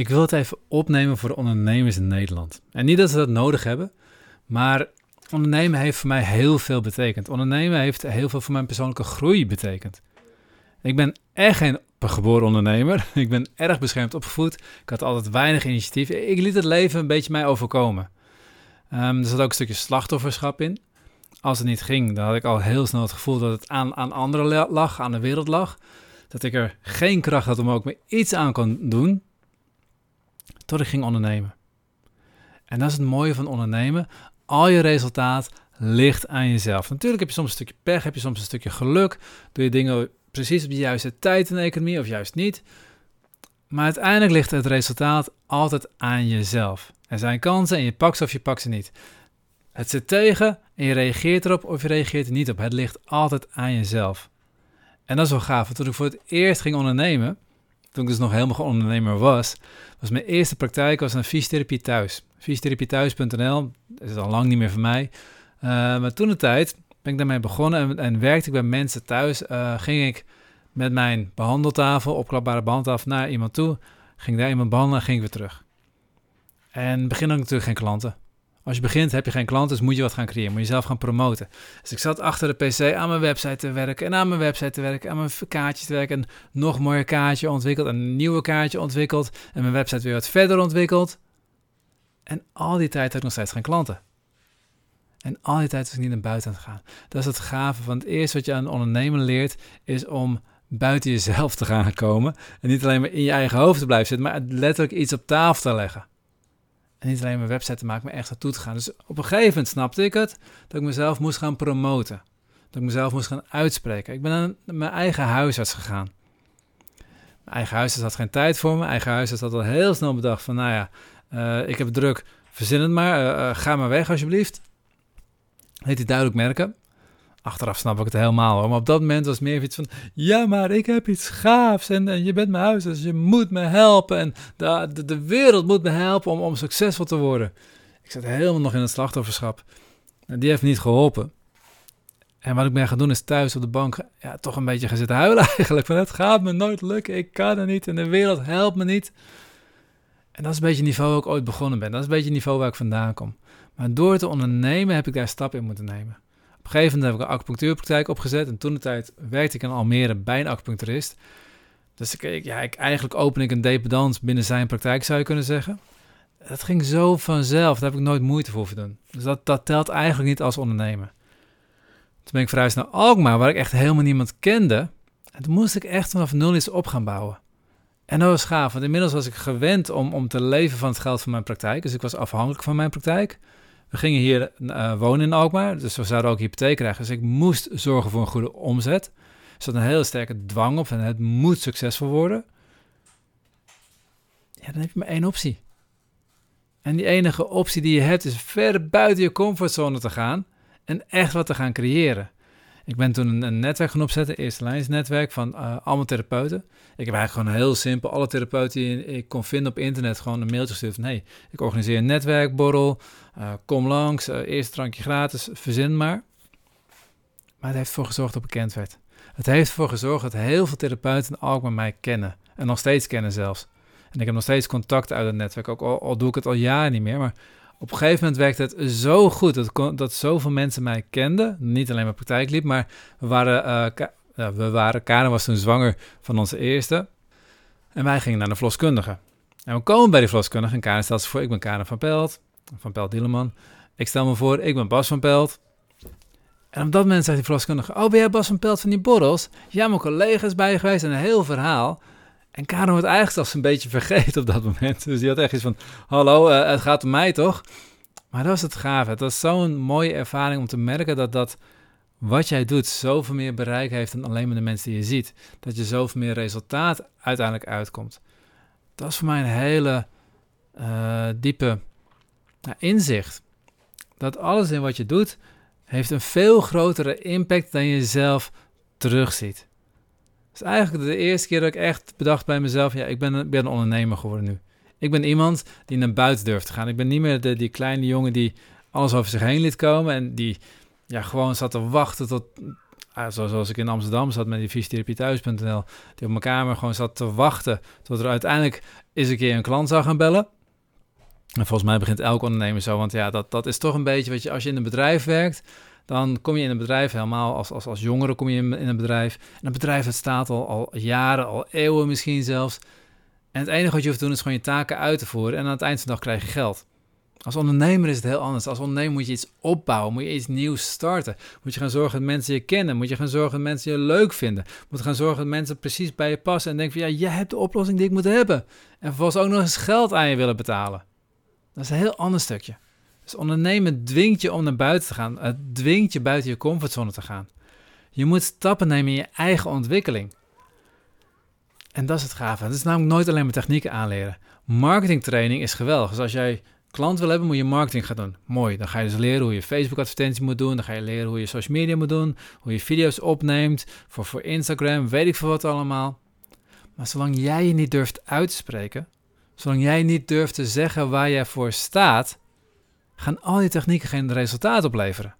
Ik wil het even opnemen voor de ondernemers in Nederland. En niet dat ze dat nodig hebben, maar ondernemen heeft voor mij heel veel betekend. Ondernemen heeft heel veel voor mijn persoonlijke groei betekend. Ik ben echt geen geboren ondernemer. Ik ben erg beschermd opgevoed. Ik had altijd weinig initiatief. Ik liet het leven een beetje mij overkomen. Um, er zat ook een stukje slachtofferschap in. Als het niet ging, dan had ik al heel snel het gevoel dat het aan, aan anderen lag, aan de wereld lag. Dat ik er geen kracht had om ook maar iets aan kon doen. Tot ik ging ondernemen. En dat is het mooie van ondernemen. Al je resultaat ligt aan jezelf. Natuurlijk heb je soms een stukje pech, heb je soms een stukje geluk. Doe je dingen precies op de juiste tijd in de economie of juist niet. Maar uiteindelijk ligt het resultaat altijd aan jezelf. Er zijn kansen en je pakt ze of je pakt ze niet. Het zit tegen en je reageert erop of je reageert er niet op. Het ligt altijd aan jezelf. En dat is wel gaaf. toen ik voor het eerst ging ondernemen, toen ik dus nog helemaal geen ondernemer was, was mijn eerste praktijk was een fysiotherapie thuis. Fysiotherapiethuis.nl, dat is al lang niet meer van mij. Uh, maar toen de tijd ben ik daarmee begonnen en, en werkte ik bij mensen thuis. Uh, ging ik met mijn behandeltafel, opklapbare behandeltafel, naar iemand toe. Ging daar iemand behandelen en ging ik weer terug. En begin dan natuurlijk geen klanten. Als je begint heb je geen klanten, dus moet je wat gaan creëren. Moet je zelf gaan promoten. Dus ik zat achter de pc aan mijn website te werken en aan mijn website te werken, aan mijn kaartjes te werken. En nog een mooier kaartje ontwikkeld, en een nieuwe kaartje ontwikkeld en mijn website weer wat verder ontwikkeld. En al die tijd had ik nog steeds geen klanten. En al die tijd was ik niet naar buiten aan gaan. Dat is het gave van het eerste wat je aan ondernemen leert, is om buiten jezelf te gaan komen. En niet alleen maar in je eigen hoofd te blijven zitten, maar letterlijk iets op tafel te leggen. En niet alleen mijn website te maken, maar echt naartoe te gaan. Dus op een gegeven moment snapte ik het, dat ik mezelf moest gaan promoten. Dat ik mezelf moest gaan uitspreken. Ik ben naar mijn eigen huisarts gegaan. Mijn eigen huisarts had geen tijd voor me. Mijn eigen huisarts had al heel snel bedacht van, nou ja, uh, ik heb druk, verzin het maar, uh, uh, ga maar weg alsjeblieft. Heet hij duidelijk merken. Achteraf snap ik het helemaal. Maar op dat moment was het meer iets van: ja, maar ik heb iets gaafs en, en je bent mijn huis, dus je moet me helpen. En de, de, wereld moet me helpen om, om succesvol te worden. Ik zat helemaal nog in het slachtofferschap. En die heeft niet geholpen. En wat ik ben gaan doen is thuis op de bank ja, toch een beetje gaan zitten huilen eigenlijk. Van het gaat me nooit lukken, ik kan er niet en de wereld helpt me niet. En dat is een beetje het niveau waar ik ooit begonnen ben. Dat is een beetje het niveau waar ik vandaan kom. Maar door te ondernemen heb ik daar stap in moeten nemen. Op een gegeven moment heb ik een acupunctuurpraktijk opgezet. En toen de tijd werkte ik in Almere bij een acupuncturist. Dus ik, ja, ik, eigenlijk open ik een dependance binnen zijn praktijk, zou je kunnen zeggen. Dat ging zo vanzelf. Daar heb ik nooit moeite voor doen. Dus dat, dat telt eigenlijk niet als ondernemer. Toen ben ik verhuisd naar Alkmaar, waar ik echt helemaal niemand kende. En toen moest ik echt vanaf nul iets op gaan bouwen. En dat was gaaf, want inmiddels was ik gewend om, om te leven van het geld van mijn praktijk. Dus ik was afhankelijk van mijn praktijk. We gingen hier uh, wonen in Alkmaar, dus we zouden ook hypotheek krijgen. Dus ik moest zorgen voor een goede omzet. Er zat een hele sterke dwang op en het moet succesvol worden. Ja, dan heb je maar één optie. En die enige optie die je hebt is ver buiten je comfortzone te gaan en echt wat te gaan creëren. Ik ben toen een, netwerk gaan opzetten, eerste lijnsnetwerk van uh, allemaal therapeuten. Ik heb eigenlijk gewoon heel simpel alle therapeuten die ik kon vinden op internet gewoon een mailtje gestuurd van hey, ik organiseer een netwerkborrel, uh, kom langs, uh, eerst drankje gratis, verzin maar. Maar het heeft ervoor gezorgd dat bekend werd. Het heeft ervoor gezorgd dat heel veel therapeuten met mij kennen en nog steeds kennen zelfs. En ik heb nog steeds contact uit het netwerk, ook al, al doe ik het al jaren niet meer, maar op een gegeven moment werkte het zo goed dat, dat zoveel mensen mij kenden. Niet alleen mijn praktijk liep, maar we waren, uh, we waren, Karen was toen zwanger van onze eerste. En wij gingen naar de verloskundige. En we komen bij de verloskundige en Karen stelt zich voor, ik ben Karen van Pelt, van Pelt Dieleman. Ik stel me voor, ik ben Bas van Pelt. En op dat moment zegt die verloskundige, oh ben jij Bas van Pelt van die borrels? Ja, mijn collega is bij geweest en een heel verhaal. En Karen wordt eigenlijk zelfs een beetje vergeten op dat moment. Dus die had echt iets van, hallo, uh, het gaat om mij toch? Maar dat was het gave. Het was zo'n mooie ervaring om te merken dat dat wat jij doet zoveel meer bereik heeft dan alleen maar de mensen die je ziet. Dat je zoveel meer resultaat uiteindelijk uitkomt. Dat is voor mij een hele uh, diepe inzicht. Dat alles in wat je doet heeft een veel grotere impact dan je zelf terugziet is eigenlijk de eerste keer dat ik echt bedacht bij mezelf: ja, ik ben, een, ben ondernemer geworden nu. Ik ben iemand die naar buiten durft te gaan. Ik ben niet meer de, die kleine jongen die alles over zich heen liet komen en die ja, gewoon zat te wachten tot ah, zoals ik in Amsterdam zat met die fysiotherapie die op mijn kamer gewoon zat te wachten tot er uiteindelijk eens een keer een klant zou gaan bellen. En volgens mij begint elk ondernemer zo, want ja, dat, dat is toch een beetje, weet je, als je in een bedrijf werkt, dan kom je in een bedrijf helemaal als, als, als jongere kom je in, een bedrijf. En een bedrijf dat staat al, al jaren, al eeuwen misschien zelfs. En het enige wat je hoeft te doen is gewoon je taken uit te voeren en aan het eind van de dag krijg je geld. Als ondernemer is het heel anders. Als ondernemer moet je iets opbouwen, moet je iets nieuws starten. Moet je gaan zorgen dat mensen je kennen. Moet je gaan zorgen dat mensen je leuk vinden. Moet gaan zorgen dat mensen precies bij je passen en denken van ja, jij hebt de oplossing die ik moet hebben. En vervolgens ook nog eens geld aan je willen betalen. Dat is een heel ander stukje. Ondernemen dwingt je om naar buiten te gaan. Het dwingt je buiten je comfortzone te gaan. Je moet stappen nemen in je eigen ontwikkeling. En dat is het gave. Het is namelijk nooit alleen maar technieken aanleren. Marketingtraining is geweldig. Dus als jij klant wil hebben, moet je marketing gaan doen. Mooi. Dan ga je dus leren hoe je Facebook-advertentie moet doen. Dan ga je leren hoe je social media moet doen. Hoe je video's opneemt. Voor, voor Instagram, weet ik veel wat allemaal. Maar zolang jij je niet durft uit te spreken. Zolang jij niet durft te zeggen waar jij voor staat. Gaan al die technieken geen resultaat opleveren.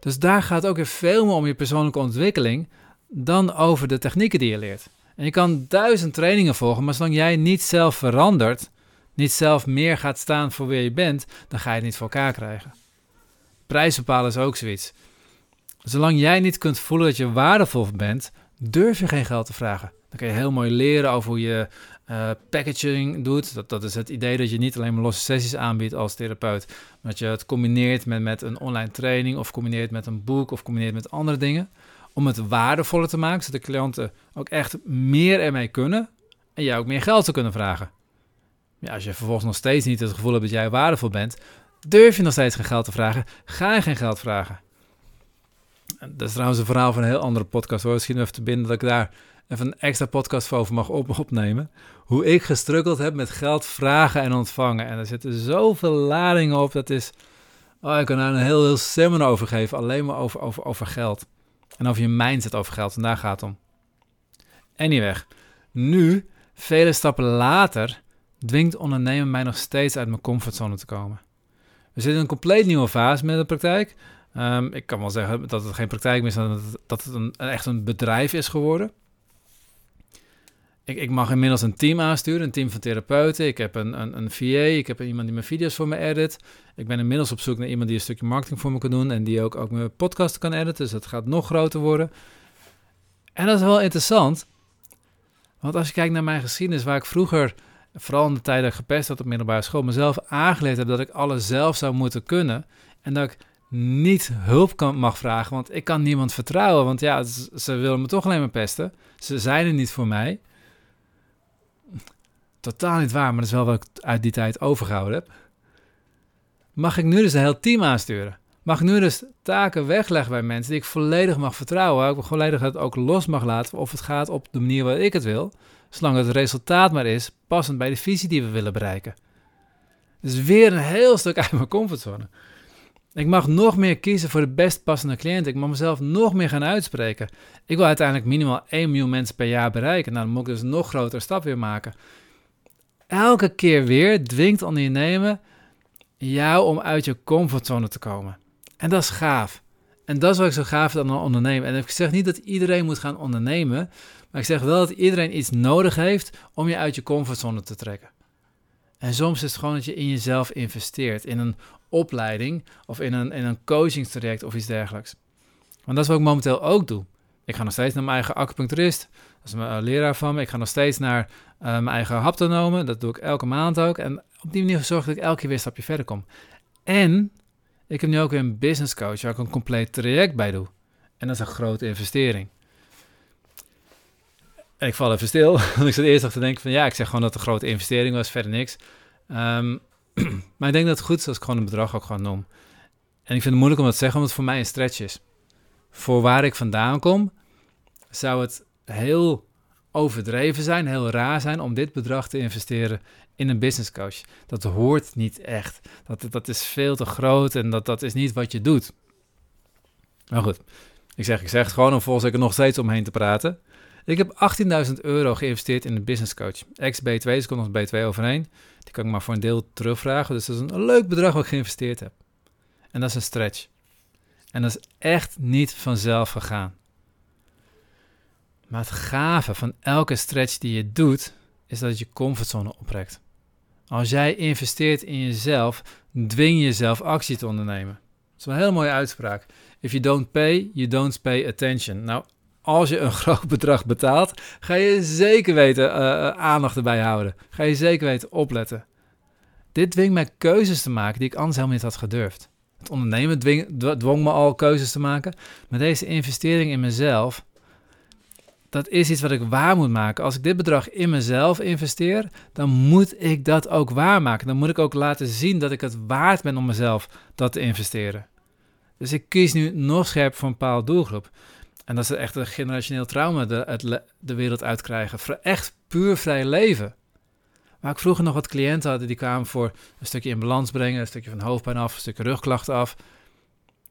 Dus daar gaat ook weer veel meer om je persoonlijke ontwikkeling. dan over de technieken die je leert. En je kan duizend trainingen volgen, maar zolang jij niet zelf verandert, niet zelf meer gaat staan voor wie je bent, dan ga je het niet voor elkaar krijgen. Prijs bepalen is ook zoiets. Zolang jij niet kunt voelen dat je waardevol bent, durf je geen geld te vragen. Dan kan je heel mooi leren over hoe je uh, packaging doet. Dat, dat is het idee dat je niet alleen maar losse sessies aanbiedt als therapeut, maar dat je het combineert met, met een online training of combineert met een boek of combineert met andere dingen om het waardevoller te maken, zodat de klanten ook echt meer ermee kunnen en jij ook meer geld te kunnen vragen. Ja, als je vervolgens nog steeds niet het gevoel hebt dat jij waardevol bent, durf je nog steeds geen geld te vragen, ga je geen geld vragen. Dat is trouwens een verhaal van een heel andere podcast hoor. Misschien even te binden dat ik daar even een extra podcast voor over mag op opnemen. Hoe ik gestruggeld heb met geld vragen en ontvangen. En er zitten zoveel ladingen op. Dat is. Oh, ik kan daar een heel, heel seminar over geven. Alleen maar over, over, over geld. En over je mindset over geld. En daar gaat het om. Anyway, nu, vele stappen later, dwingt ondernemen mij nog steeds uit mijn comfortzone te komen. We zitten in een compleet nieuwe fase met de praktijk. Um, ik kan wel zeggen dat het geen praktijk meer is, dat het, dat het een, echt een bedrijf is geworden. Ik, ik, mag inmiddels een team aansturen, een team van therapeuten. Ik heb een, een, een VA, ik heb iemand die mijn video's voor me edit. Ik ben inmiddels op zoek naar iemand die een stukje marketing voor me kan doen en die ook, ook mijn podcast kan editen. Dus dat gaat nog groter worden. En dat is wel interessant, want als je kijkt naar mijn geschiedenis, waar ik vroeger, vooral in de tijd dat ik gepest had op middelbare school, mezelf aangeleerd heb dat ik alles zelf zou moeten kunnen en dat ik niet hulp kan, mag vragen, want ik kan niemand vertrouwen. Want ja, ze willen me toch alleen maar pesten. Ze zijn er niet voor mij totaal niet waar, maar dat is wel wat ik uit die tijd overgehouden heb. Mag ik nu dus een heel team aansturen? Mag ik nu dus taken wegleggen bij mensen die ik volledig mag vertrouwen, waar ik volledig het ook los mag laten of het gaat op de manier waar ik het wil, zolang het resultaat maar is passend bij de visie die we willen bereiken. Dus weer een heel stuk uit mijn comfortzone. Ik mag nog meer kiezen voor de best passende cliënt. Ik mag mezelf nog meer gaan uitspreken. Ik wil uiteindelijk minimaal 1 miljoen mensen per jaar bereiken. Nou, dan moet ik dus een nog grotere stap weer maken elke keer weer dwingt ondernemen jou om uit je comfortzone te komen. En dat is gaaf. En dat is wat ik zo gaaf vind aan ondernemen. En ik zeg niet dat iedereen moet gaan ondernemen, maar ik zeg wel dat iedereen iets nodig heeft om je uit je comfortzone te trekken. En soms is het gewoon dat je in jezelf investeert, in een opleiding of in een, in een coachingstraject of iets dergelijks. Want dat is wat ik momenteel ook doe. Ik ga nog steeds naar mijn eigen acupuncturist. Dat is mijn leraar van me. Ik ga nog steeds naar uh, mijn eigen haptonomen. Dat doe ik elke maand ook. En op die manier zorg dat ik elke keer weer een stapje verder kom. En ik heb nu ook weer een business coach waar ik een compleet traject bij doe. En dat is een grote investering. En ik val even stil. Want ik zat eerst nog te denken van ja, ik zeg gewoon dat het een grote investering was, verder niks. Um, maar ik denk dat het goed is als ik gewoon een bedrag ook gewoon noem. En ik vind het moeilijk om dat te zeggen, omdat het voor mij een stretch is. Voor waar ik vandaan kom, zou het heel overdreven zijn, heel raar zijn om dit bedrag te investeren in een business coach. Dat hoort niet echt. Dat, dat is veel te groot en dat, dat is niet wat je doet. Maar goed, ik zeg, ik zeg het gewoon om volgens er nog steeds omheen te praten. Ik heb 18.000 euro geïnvesteerd in een business coach. Ex-B2, dus komt nog B2 overheen. Die kan ik maar voor een deel terugvragen. Dus dat is een leuk bedrag wat ik geïnvesteerd heb. En dat is een stretch. En dat is echt niet vanzelf gegaan. Maar het gave van elke stretch die je doet, is dat het je comfortzone oprekt. Als jij investeert in jezelf, dwing je jezelf actie te ondernemen. Dat is een hele mooie uitspraak. If you don't pay, you don't pay attention. Nou, als je een groot bedrag betaalt, ga je zeker weten uh, aandacht erbij houden. Ga je zeker weten opletten. Dit dwingt mij keuzes te maken die ik anders helemaal niet had gedurfd. Het ondernemen dwong me al keuzes te maken. Maar deze investering in mezelf, dat is iets wat ik waar moet maken. Als ik dit bedrag in mezelf investeer, dan moet ik dat ook waarmaken. Dan moet ik ook laten zien dat ik het waard ben om mezelf dat te investeren. Dus ik kies nu nog scherper voor een bepaalde doelgroep. En dat is echt een generationeel trauma de, de wereld uitkrijgen. Echt puur vrij leven. Waar ik vroeger nog wat cliënten had, die kwamen voor een stukje in balans brengen, een stukje van hoofdpijn af, een stukje rugklachten af.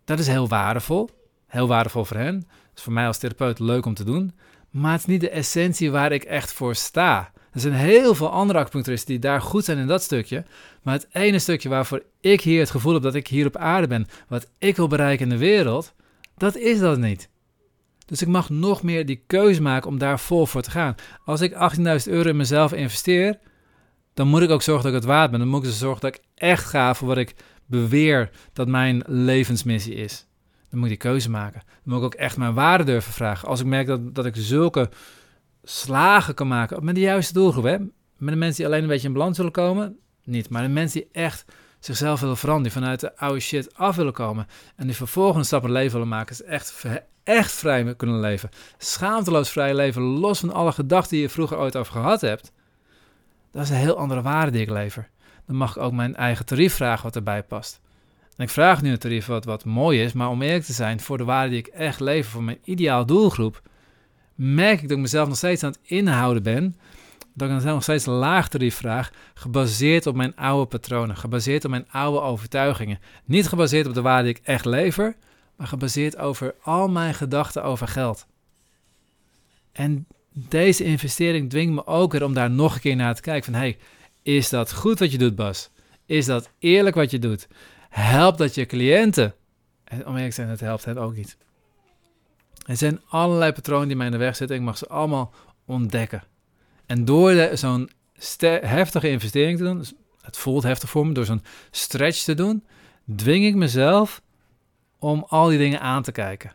Dat is heel waardevol. Heel waardevol voor hen. Dat is voor mij als therapeut leuk om te doen. Maar het is niet de essentie waar ik echt voor sta. Er zijn heel veel andere acupuncturisten die daar goed zijn in dat stukje. Maar het ene stukje waarvoor ik hier het gevoel heb dat ik hier op aarde ben, wat ik wil bereiken in de wereld, dat is dat niet. Dus ik mag nog meer die keuze maken om daar vol voor te gaan. Als ik 18.000 euro in mezelf investeer, dan moet ik ook zorgen dat ik het waard ben. Dan moet ik dus zorgen dat ik echt ga voor wat ik beweer dat mijn levensmissie is. Dan moet ik die keuze maken. Dan moet ik ook echt mijn waarde durven vragen. Als ik merk dat, dat ik zulke slagen kan maken met de juiste doelgroep. Met de mensen die alleen een beetje in balans zullen komen, niet. Maar de mensen die echt zichzelf willen veranderen, die vanuit de oude shit af willen komen en die vervolgens een stap in leven willen maken, is echt, echt vrij kunnen leven. Schaamteloos vrij leven, los van alle gedachten die je vroeger ooit over gehad hebt. Dat is een heel andere waarde die ik lever. Dan mag ik ook mijn eigen tarief vragen wat erbij past. En ik vraag nu een tarief wat, wat mooi is, maar om eerlijk te zijn, voor de waarde die ik echt lever, voor mijn ideaal doelgroep, merk ik dat ik mezelf nog steeds aan het inhouden ben. Dat ik nog steeds een laag tarief vraag, gebaseerd op mijn oude patronen, gebaseerd op mijn oude overtuigingen. Niet gebaseerd op de waarde die ik echt lever, maar gebaseerd over al mijn gedachten over geld. En deze investering dwingt me ook weer om daar nog een keer naar te kijken. Van hey, is dat goed wat je doet, Bas? Is dat eerlijk wat je doet? Helpt dat je cliënten? En om eerlijk te zijn, het helpt het ook niet. Er zijn allerlei patronen die mij in de weg zitten. Ik mag ze allemaal ontdekken. En door zo'n heftige investering te doen, dus het voelt heftig voor me, door zo'n stretch te doen, dwing ik mezelf om al die dingen aan te kijken.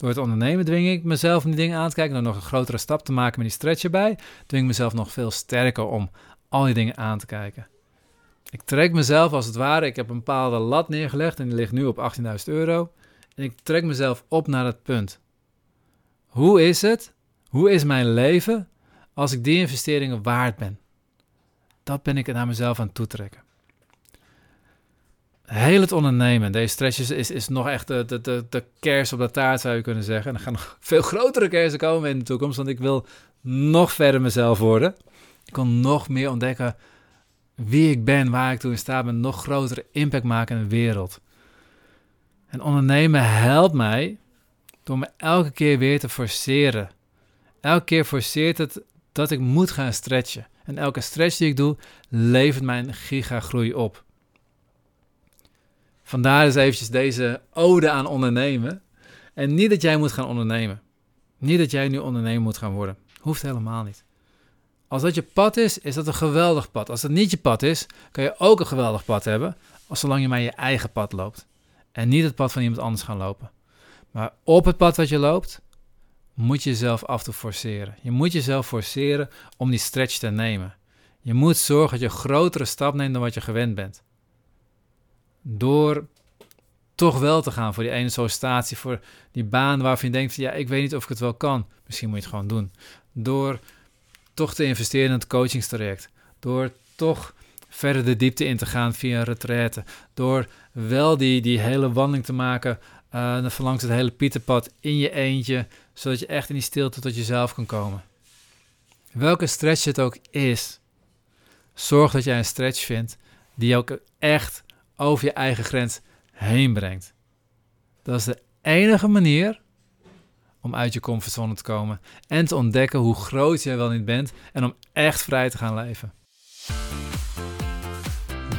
Door het ondernemen dwing ik mezelf om die dingen aan te kijken, door nog een grotere stap te maken met die stretch erbij, dwing ik mezelf nog veel sterker om al die dingen aan te kijken. Ik trek mezelf als het ware, ik heb een bepaalde lat neergelegd en die ligt nu op 18.000 euro. En ik trek mezelf op naar dat punt. Hoe is het? Hoe is mijn leven als ik die investeringen waard ben? Dat ben ik naar mezelf aan het toetrekken. Heel het ondernemen, deze stretches is, is nog echt de, de, de, de kers op de taart zou je kunnen zeggen. En er gaan nog veel grotere kersen komen in de toekomst, want ik wil nog verder mezelf worden. Ik wil nog meer ontdekken wie ik ben, waar ik toe in staat ben, nog grotere impact maken in de wereld. En ondernemen helpt mij door me elke keer weer te forceren. Elke keer forceert het dat ik moet gaan stretchen. En elke stretch die ik doe, levert mijn gigagroei op. Vandaar dus eventjes deze ode aan ondernemen. En niet dat jij moet gaan ondernemen. Niet dat jij nu ondernemer moet gaan worden. Hoeft helemaal niet. Als dat je pad is, is dat een geweldig pad. Als dat niet je pad is, kan je ook een geweldig pad hebben. Als zolang je maar je eigen pad loopt. En niet het pad van iemand anders gaan lopen. Maar op het pad wat je loopt, moet je jezelf af te forceren. Je moet jezelf forceren om die stretch te nemen. Je moet zorgen dat je grotere stap neemt dan wat je gewend bent. Door toch wel te gaan voor die ene sollicitatie, voor die baan waarvan je denkt, ja, ik weet niet of ik het wel kan. Misschien moet je het gewoon doen. Door toch te investeren in het coachingstraject. Door toch verder de diepte in te gaan via een retraite. Door wel die, die hele wandeling te maken uh, langs het hele pieterpad in je eentje, zodat je echt in die stilte tot jezelf kan komen. Welke stretch het ook is, zorg dat jij een stretch vindt die ook echt over je eigen grens heen brengt. Dat is de enige manier om uit je comfortzone te komen en te ontdekken hoe groot jij wel niet bent en om echt vrij te gaan leven.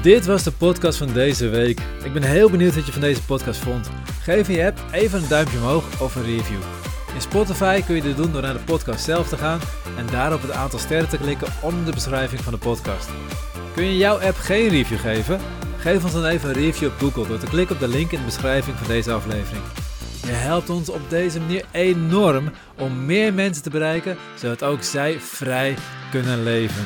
Dit was de podcast van deze week. Ik ben heel benieuwd wat je van deze podcast vond. Geef je app even een duimpje omhoog of een review. In Spotify kun je dit doen door naar de podcast zelf te gaan en daar op het aantal sterren te klikken onder de beschrijving van de podcast. Kun je jouw app geen review geven? Geef ons dan even een review op Google door te klikken op de link in de beschrijving van deze aflevering. Je helpt ons op deze manier enorm om meer mensen te bereiken, zodat ook zij vrij kunnen leven.